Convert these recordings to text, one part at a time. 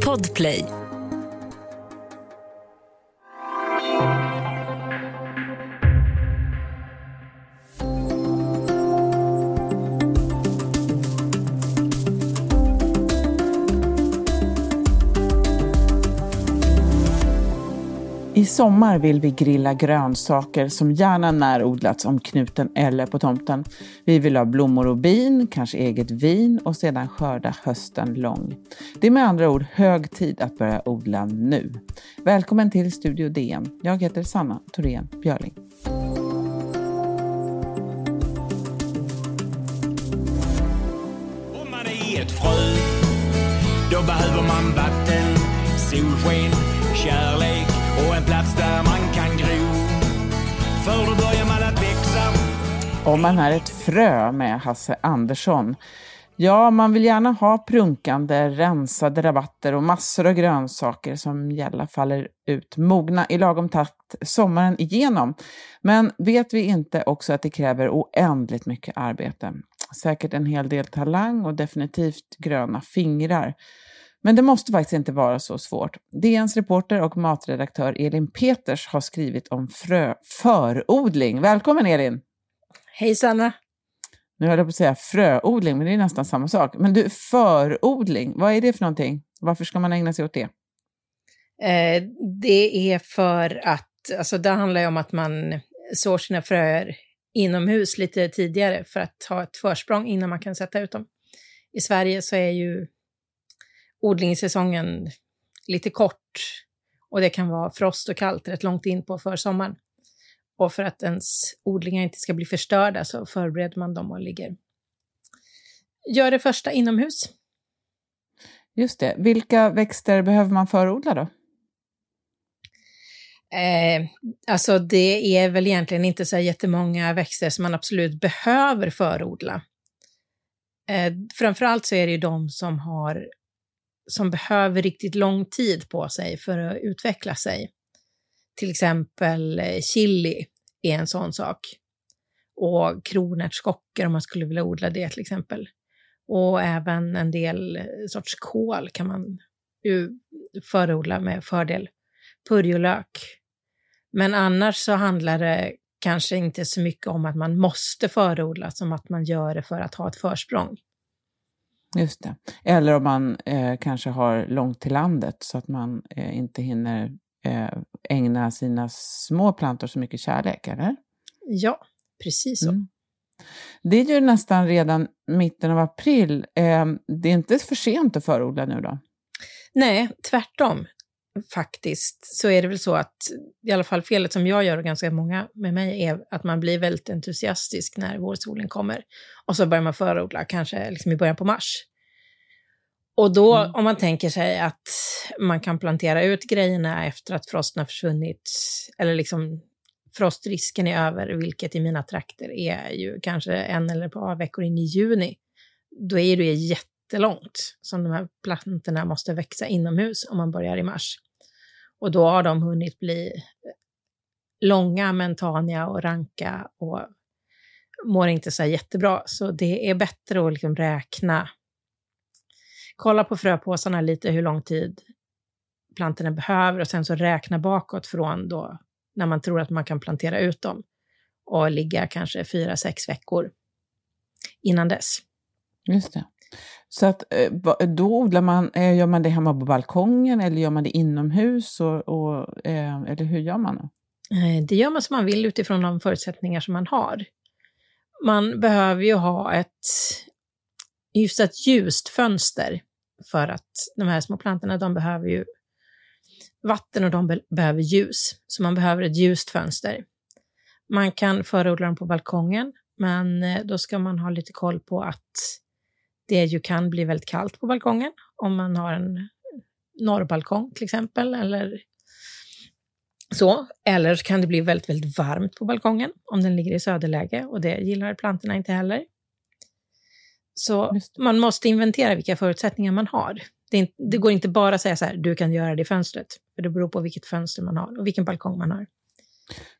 Podplay. Sommar vill vi grilla grönsaker som gärna närodlats om knuten eller på tomten. Vi vill ha blommor och bin, kanske eget vin och sedan skörda hösten lång. Det är med andra ord hög tid att börja odla nu. Välkommen till Studio DN. Jag heter Sanna Thorén Björling. Om man är ett frö, då behöver man vatten, solsken, kärlek Om man är ett frö med Hasse Andersson. Ja, man vill gärna ha prunkande, rensade rabatter och massor av grönsaker som gälla faller ut mogna i lagom takt sommaren igenom. Men vet vi inte också att det kräver oändligt mycket arbete? Säkert en hel del talang och definitivt gröna fingrar. Men det måste faktiskt inte vara så svårt. DNs reporter och matredaktör Elin Peters har skrivit om frö förodling. Välkommen Elin! Hej Sanna! Nu höll jag på att säga fröodling, men det är nästan samma sak. Men du, förodling, vad är det för någonting? Varför ska man ägna sig åt det? Eh, det är för att, alltså det handlar ju om att man sår sina fröer inomhus lite tidigare för att ha ett försprång innan man kan sätta ut dem. I Sverige så är ju odlingssäsongen lite kort och det kan vara frost och kallt rätt långt in på försommaren. Och för att ens odlingar inte ska bli förstörda så förbereder man dem och ligger. Gör det första inomhus. Just det. Vilka växter behöver man förodla då? Eh, alltså det är väl egentligen inte så jättemånga växter som man absolut behöver förodla. Eh, framförallt så är det ju de som har som behöver riktigt lång tid på sig för att utveckla sig. Till exempel eh, chili är en sån sak. Och kronärtskockor om man skulle vilja odla det till exempel. Och även en del eh, sorts kål kan man ju förodla med fördel. Purjolök. Men annars så handlar det kanske inte så mycket om att man måste förodla som att man gör det för att ha ett försprång. Just det. Eller om man eh, kanske har långt till landet så att man eh, inte hinner ägna sina små plantor så mycket kärlek, eller? Ja, precis så. Mm. Det är ju nästan redan mitten av april. Eh, det är inte för sent att förodla nu då? Nej, tvärtom faktiskt så är det väl så att, i alla fall felet som jag gör och ganska många med mig, är att man blir väldigt entusiastisk när vårsolen kommer. Och så börjar man förodla, kanske liksom i början på mars. Och då, mm. om man tänker sig att man kan plantera ut grejerna efter att frosten har försvunnit, eller liksom frostrisken är över, vilket i mina trakter är ju kanske en eller ett par veckor in i juni, då är det jättelångt som de här plantorna måste växa inomhus om man börjar i mars. Och då har de hunnit bli långa, mentaniga och ranka och mår inte så jättebra. Så det är bättre att liksom räkna, kolla på fröpåsarna lite hur lång tid plantorna behöver och sen så räkna bakåt från då när man tror att man kan plantera ut dem och ligga kanske fyra, sex veckor innan dess. Just det. Så att, eh, då odlar man, eh, gör man det hemma på balkongen eller gör man det inomhus? Och, och eh, eller hur gör man? Det gör man som man vill utifrån de förutsättningar som man har. Man behöver ju ha ett hyfsat ljust fönster för att de här små plantorna, de behöver ju vatten och de be behöver ljus. Så man behöver ett ljust fönster. Man kan förodla dem på balkongen, men eh, då ska man ha lite koll på att det ju kan bli väldigt kallt på balkongen om man har en norrbalkong till exempel, eller så. Eller så kan det bli väldigt, väldigt varmt på balkongen om den ligger i söderläge och det gillar plantorna inte heller. Så man måste inventera vilka förutsättningar man har. Det, inte, det, går inte bara att säga så här, du kan göra det i fönstret, för det beror på vilket fönster man har och vilken balkong man har.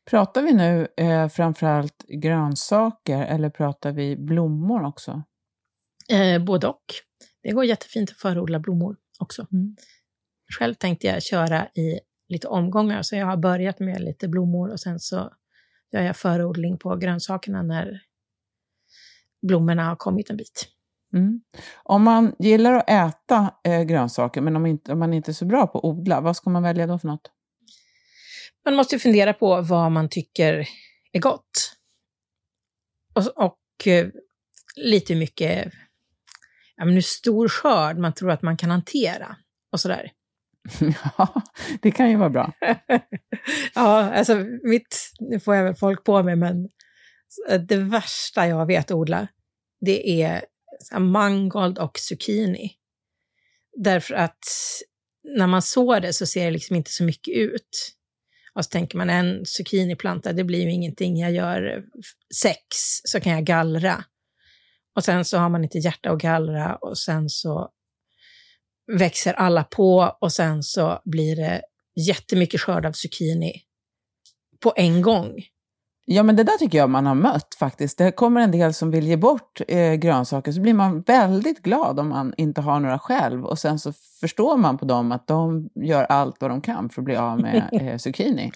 Pratar vi nu eh, framförallt grönsaker eller pratar vi blommor också? Eh, både och. det går jättefint att förodla blommor också. Mm. Själv tänkte jag köra i lite omgångar, så jag har börjat med lite blommor och sen så gör jag förodling på grönsakerna när blommorna har kommit en bit. Mm. Om man gillar att äta eh, grönsaker, men om, inte, om man inte är så bra på att odla, vad ska man välja då för något? Man måste fundera på vad man tycker är gott. Och, och eh, lite hur mycket, ja men hur stor skörd man tror att man kan hantera och sådär. Ja, det kan ju vara bra. ja, alltså mitt, nu får jag väl folk på mig, men Eh, det värsta jag vet odla, det är mangold och zucchini. Därför att när man sår det så ser det liksom inte så mycket ut. Och så tänker man en zucchiniplanta, det blir ju ingenting. Jag gör eh, sex så kan jag gallra. Och sen så har man inte hjärta att gallra och sen så växer alla på och sen så blir det jättemycket skörd av zucchini på en gång. Ja, men det där tycker jag man har mött faktiskt. Det kommer en del som vill ge bort eh, grönsaker, så blir man väldigt glad om man inte har några själv. Och sen så förstår man på dem att de gör allt vad de kan för att bli av med eh, zucchini.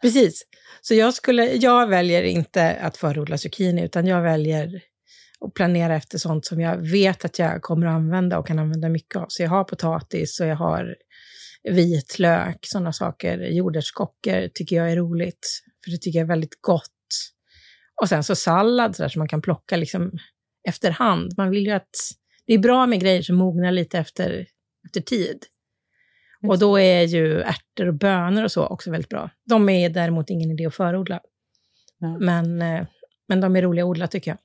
Precis. Så jag, skulle, jag väljer inte att förodla zucchini, utan jag väljer att planera efter sånt som jag vet att jag kommer att använda och kan använda mycket av. Så jag har potatis och jag har vitlök, sådana saker. Jordärtskockor tycker jag är roligt, för det tycker jag är väldigt gott. Och sen så sallad så där som man kan plocka liksom efterhand. Man vill ju att det är bra med grejer som mognar lite efter, efter tid. Och då är ju ärtor och bönor och så också väldigt bra. De är däremot ingen idé att förodla. Ja. Men, eh, men de är roliga att odla tycker jag.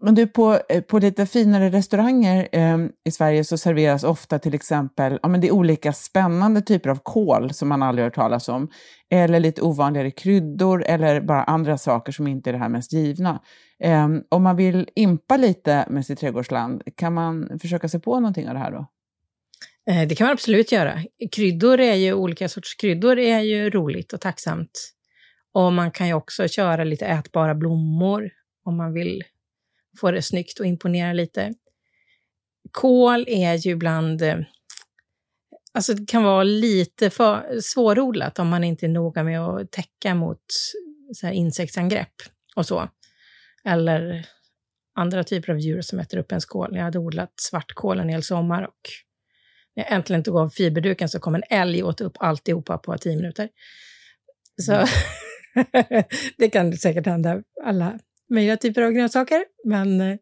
Men du, på, eh, på lite finare restauranger eh, i Sverige så serveras ofta till exempel, ja men det är olika spännande typer av kål som man aldrig hört talas om, eller lite ovanligare kryddor eller bara andra saker som inte är det här mest givna. Eh, om man vill impa lite med sitt trädgårdsland, kan man försöka sig på någonting av det här då? Eh, Det kan man absolut göra. Kryddor är ju, olika sorters kryddor är ju roligt och tacksamt. Och man kan ju också köra lite ätbara blommor om man vill få det snyggt och imponera lite. Kål är ju ibland, eh, alltså det kan vara lite för svårodlat om man inte är noga med att täcka mot så här insektsangrepp och så. Eller andra typer av djur som äter upp ens kål. Jag hade odlat svartkål en hel sommar och när jag äntligen tog av fiberduken så kom en älg och åt upp alltihopa på tio minuter. Så det kan säkert hända alla möjliga typer av grönsaker. Men, eh,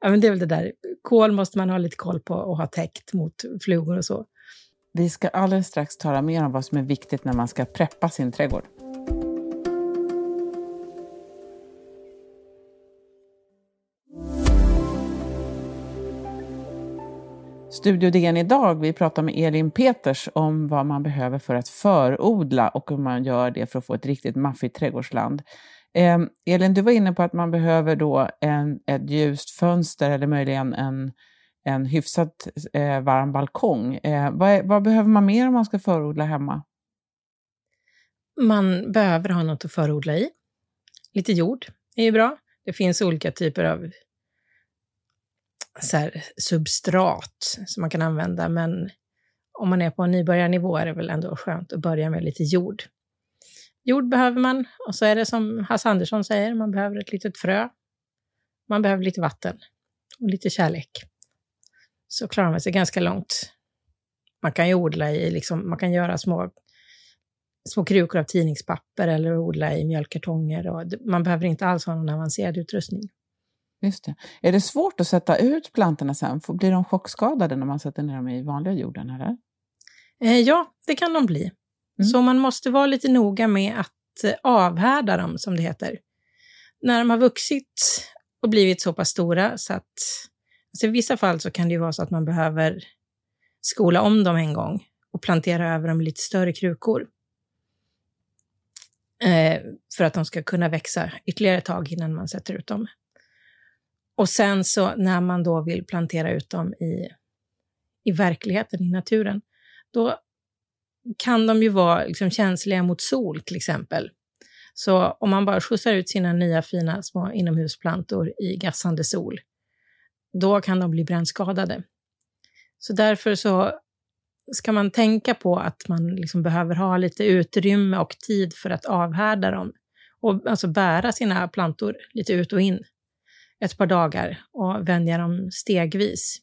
ja, men det är väl det där, kål måste man ha lite koll på och ha täckt mot flugor och så. Vi ska alldeles strax tala mer om vad som är viktigt när man ska preppa sin trädgård. Studio DN idag, vi pratar med Elin Peters om vad man behöver för att förodla och hur man gör det för att få ett riktigt maffigt trädgårdsland. Eh, Elin, du var inne på att man behöver då en, ett ljust fönster eller möjligen en, en hyfsat eh, varm balkong. Eh, vad, är, vad behöver man mer om man ska förodla hemma? Man behöver ha något att förodla i. Lite jord är ju bra. Det finns olika typer av så här, substrat som man kan använda, men om man är på en nybörjarnivå är det väl ändå skönt att börja med lite jord. Jord behöver man och så är det som Hasse Andersson säger, man behöver ett litet frö. Man behöver lite vatten och lite kärlek. Så klarar man sig ganska långt. Man kan ju odla i, liksom, man kan göra små, små krukor av tidningspapper eller odla i mjölkkartonger. Och man behöver inte alls ha någon avancerad utrustning. Just det. Är det svårt att sätta ut plantorna sen? Blir de chockskadade när man sätter ner dem i vanliga jorden? Eller? Eh, ja, det kan de bli. Mm. Så man måste vara lite noga med att eh, avhärda dem, som det heter. När de har vuxit och blivit så pass stora så att... Alltså I vissa fall så kan det ju vara så att man behöver skola om dem en gång och plantera över dem i lite större krukor. Eh, för att de ska kunna växa ytterligare ett tag innan man sätter ut dem. Och sen så när man då vill plantera ut dem i, i verkligheten, i naturen, då kan de ju vara liksom känsliga mot sol till exempel. Så om man bara skjutsar ut sina nya fina små inomhusplantor i gassande sol, då kan de bli brännskadade. Så därför så ska man tänka på att man liksom behöver ha lite utrymme och tid för att avhärda dem. Och alltså bära sina plantor lite ut och in ett par dagar och vänja dem stegvis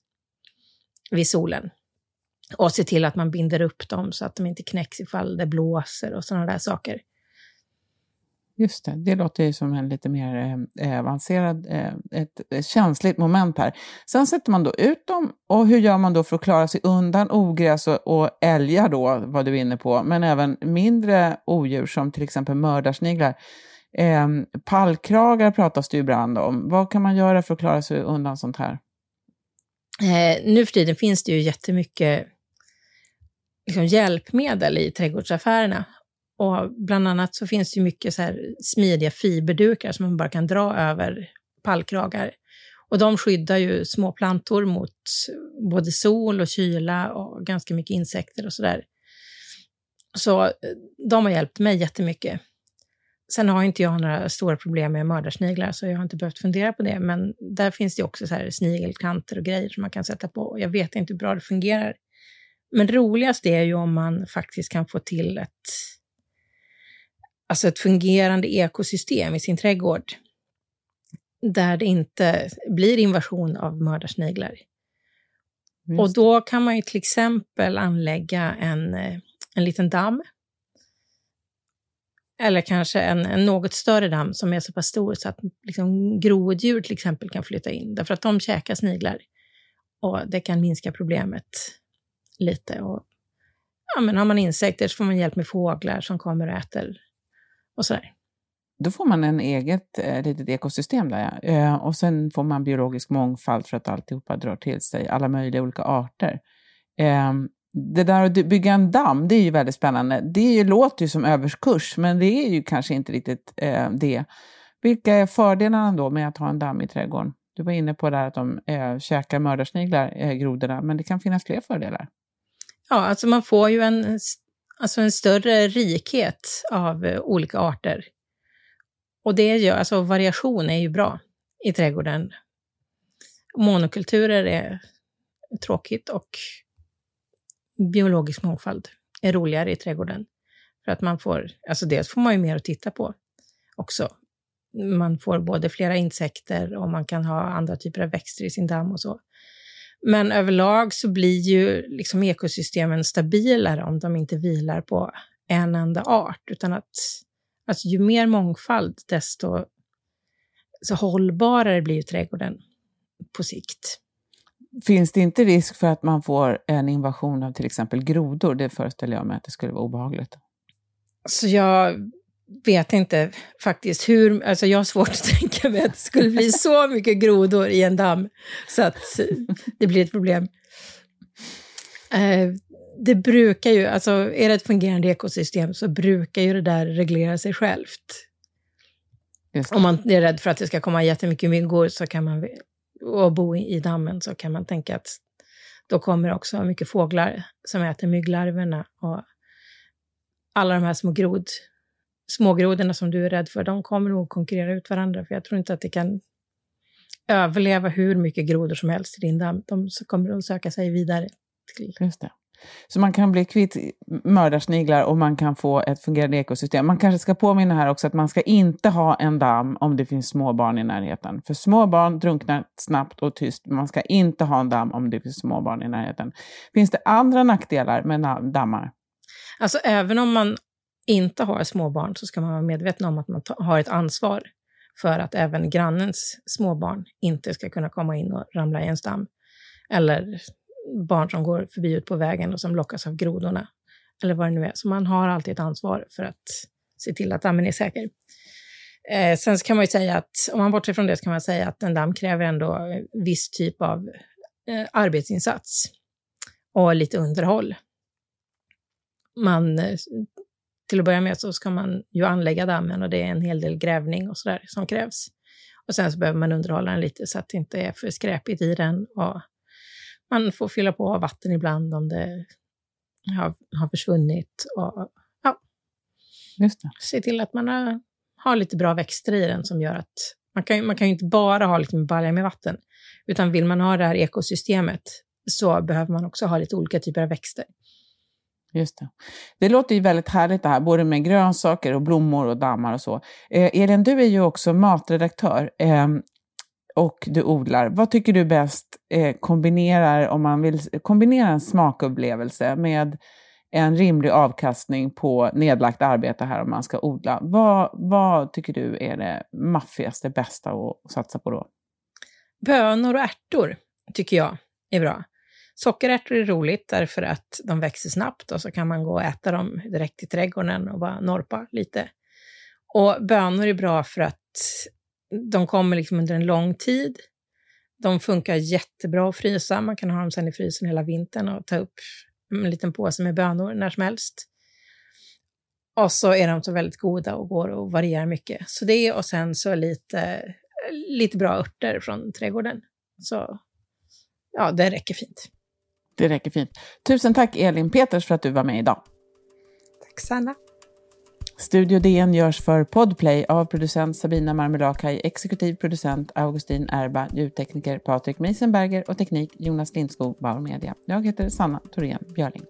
vid solen. Och se till att man binder upp dem så att de inte knäcks ifall det blåser och sådana där saker. Just det, det låter ju som en lite mer eh, avancerad, eh, ett, ett känsligt moment här. Sen sätter man då ut dem och hur gör man då för att klara sig undan ogräs och, och älgar då, vad du är inne på, men även mindre odjur som till exempel mördarsniglar. Eh, pallkragar pratas det ju ibland om. Vad kan man göra för att klara sig undan sånt här? Eh, nu för tiden finns det ju jättemycket liksom, hjälpmedel i trädgårdsaffärerna. Och bland annat så finns det ju mycket så här smidiga fiberdukar som man bara kan dra över pallkragar. Och de skyddar ju små plantor mot både sol och kyla och ganska mycket insekter och sådär. Så eh, de har hjälpt mig jättemycket. Sen har inte jag några stora problem med mördarsniglar, så jag har inte behövt fundera på det. Men där finns det också så här snigelkanter och grejer som man kan sätta på. Jag vet inte hur bra det fungerar. Men roligast är ju om man faktiskt kan få till ett, alltså ett fungerande ekosystem i sin trädgård. Där det inte blir invasion av mördarsniglar. Just. Och då kan man ju till exempel anlägga en, en liten damm eller kanske en, en, något större damm som är så pass stor så att liksom, groddjur till exempel kan flytta in. Därför att de käkar sniglar. Och det kan minska problemet lite. Och, ja, men har man insekter så får man hjälp med fåglar som kommer och äter och sådär. Då får man en eget eh, litet ekosystem där, ja. eh, och sen får man biologisk mångfald för att alltihopa drar till sig alla möjliga olika arter. Eh, det där att bygga en damm, det är ju väldigt spännande. Det ju, låter ju som överskurs, men det är ju kanske inte riktigt eh, det. Vilka är fördelarna då med att ha en damm i trädgården? Du var inne på det att de eh, käkar mördarsniglar, eh, grodorna, men det kan finnas fler fördelar. Ja, alltså man får ju en, alltså en större rikhet av eh, olika arter. Och det gör, alltså variation är ju bra i trädgården. Monokulturer är tråkigt och biologisk mångfald är roligare i trädgården. För att man får, alltså dels får man ju mer att titta på också. Man får både flera insekter och man kan ha andra typer av växter i sin damm och så. Men överlag så blir ju liksom ekosystemen stabilare om de inte vilar på en enda art, utan att alltså ju mer mångfald, desto så hållbarare blir ju trädgården på sikt. Finns det inte risk för att man får en invasion av till exempel grodor? Det föreställer jag mig att det skulle vara obehagligt. Så jag vet inte faktiskt hur, alltså jag har svårt att tänka mig att det skulle bli så mycket grodor i en damm så att det blir ett problem. Eh, det brukar ju, alltså är det ett fungerande ekosystem så brukar ju det där reglera sig självt. Om man är rädd för att det ska komma jättemycket myggor så kan man och bo i dammen så kan man tänka att då kommer också mycket fåglar som äter mygglarverna och alla de här små grod, smågrodorna som du är rädd för, de kommer nog konkurrera ut varandra, för jag tror inte att det kan överleva hur mycket grodor som helst i din damm. De kommer att söka sig vidare. Till. Just det. Så man kan bli kvitt mördarsniglar och man kan få ett fungerande ekosystem. Man kanske ska påminna här också att man ska inte ha en damm om det finns små barn i närheten. För små barn drunknar snabbt och tyst. Man ska inte ha en damm om det finns små barn i närheten. Finns det andra nackdelar med dammar? Alltså även om man inte har småbarn så ska man vara medveten om att man har ett ansvar för att även grannens småbarn inte ska kunna komma in och ramla i en stam. Eller barn som går förbi ut på vägen och som lockas av grodorna. Eller vad det nu är. Så man har alltid ett ansvar för att se till att dammen är säker. Eh, sen kan man ju säga att, om man bortser från det, så kan man säga att en damm kräver ändå eh, viss typ av eh, arbetsinsats och lite underhåll. Man, eh, till att börja med så ska man ju anlägga dammen och det är en hel del grävning och sådär som krävs. Och sen så behöver man underhålla den lite så att det inte är för skräpigt i den och man får fylla på vatten ibland om det har, har försvunnit. Och, ja. Just det. Se till att man har, har, lite bra växter i den som gör att man kan, man kan ju inte bara ha liksom balja med vatten. Utan vill man ha det här ekosystemet så behöver man också ha lite olika typer av växter. Just det. Det låter ju väldigt härligt det här, både med grönsaker och blommor och dammar och så. Eh, Elin, du är ju också matredaktör eh, och du odlar. Vad tycker du bäst eh, kombinerar, om man vill kombinera en smakupplevelse med en rimlig avkastning på nedlagt arbete här om man ska odla. Vad, vad tycker du är det maffigaste, bästa att satsa på då? Bönor och ärtor tycker jag är bra. Sockerärtor är roligt därför att de växer snabbt och så kan man gå och äta dem direkt i trädgården och bara norpa lite. Och bönor är bra för att de kommer liksom under en lång tid. De funkar jättebra att frysa. Man kan ha dem sen i frysen hela vintern och ta upp en liten påse med bönor när som helst. Och så är de så väldigt goda och går och varierar mycket. Så det och sen så lite, lite bra örter från trädgården. Så ja, det räcker fint. Det räcker fint. Tusen tack Elin Peters för att du var med idag. Tack Sanna. Studio DN görs för Podplay av producent Sabina Marmelakai, exekutiv producent Augustin Erba, ljudtekniker Patrik Meisenberger och teknik Jonas Lindskog, Bauer Media. Jag heter Sanna Thorén Björling.